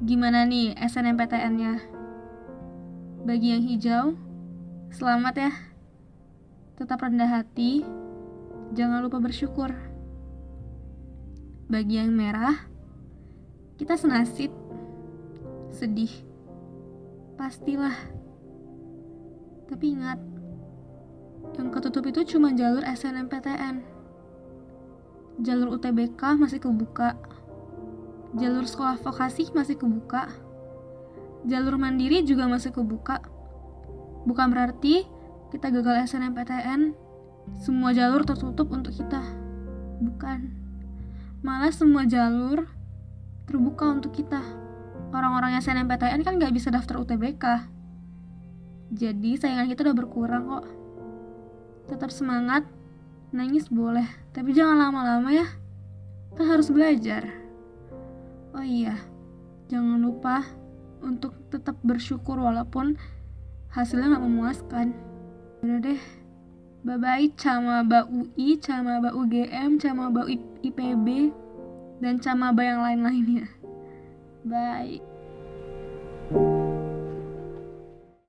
Gimana nih SNMPTN-nya? Bagi yang hijau, selamat ya. Tetap rendah hati, jangan lupa bersyukur. Bagi yang merah, kita senasib, sedih, pastilah. Tapi ingat, yang ketutup itu cuma jalur SNMPTN. Jalur UTBK masih kebuka. Jalur sekolah vokasi masih kebuka. Jalur mandiri juga masih kebuka. Bukan berarti kita gagal SNMPTN, semua jalur tertutup untuk kita. Bukan. Malah semua jalur terbuka untuk kita. Orang-orang SNMPTN kan gak bisa daftar UTBK. Jadi saingan kita udah berkurang kok. Tetap semangat, nangis boleh, tapi jangan lama-lama ya. Kan harus belajar. Oh iya, jangan lupa untuk tetap bersyukur walaupun hasilnya nggak memuaskan. Udah deh, bye-bye sama ba UI, sama ba UGM, sama ba IPB, dan sama ba yang lain-lainnya. Bye.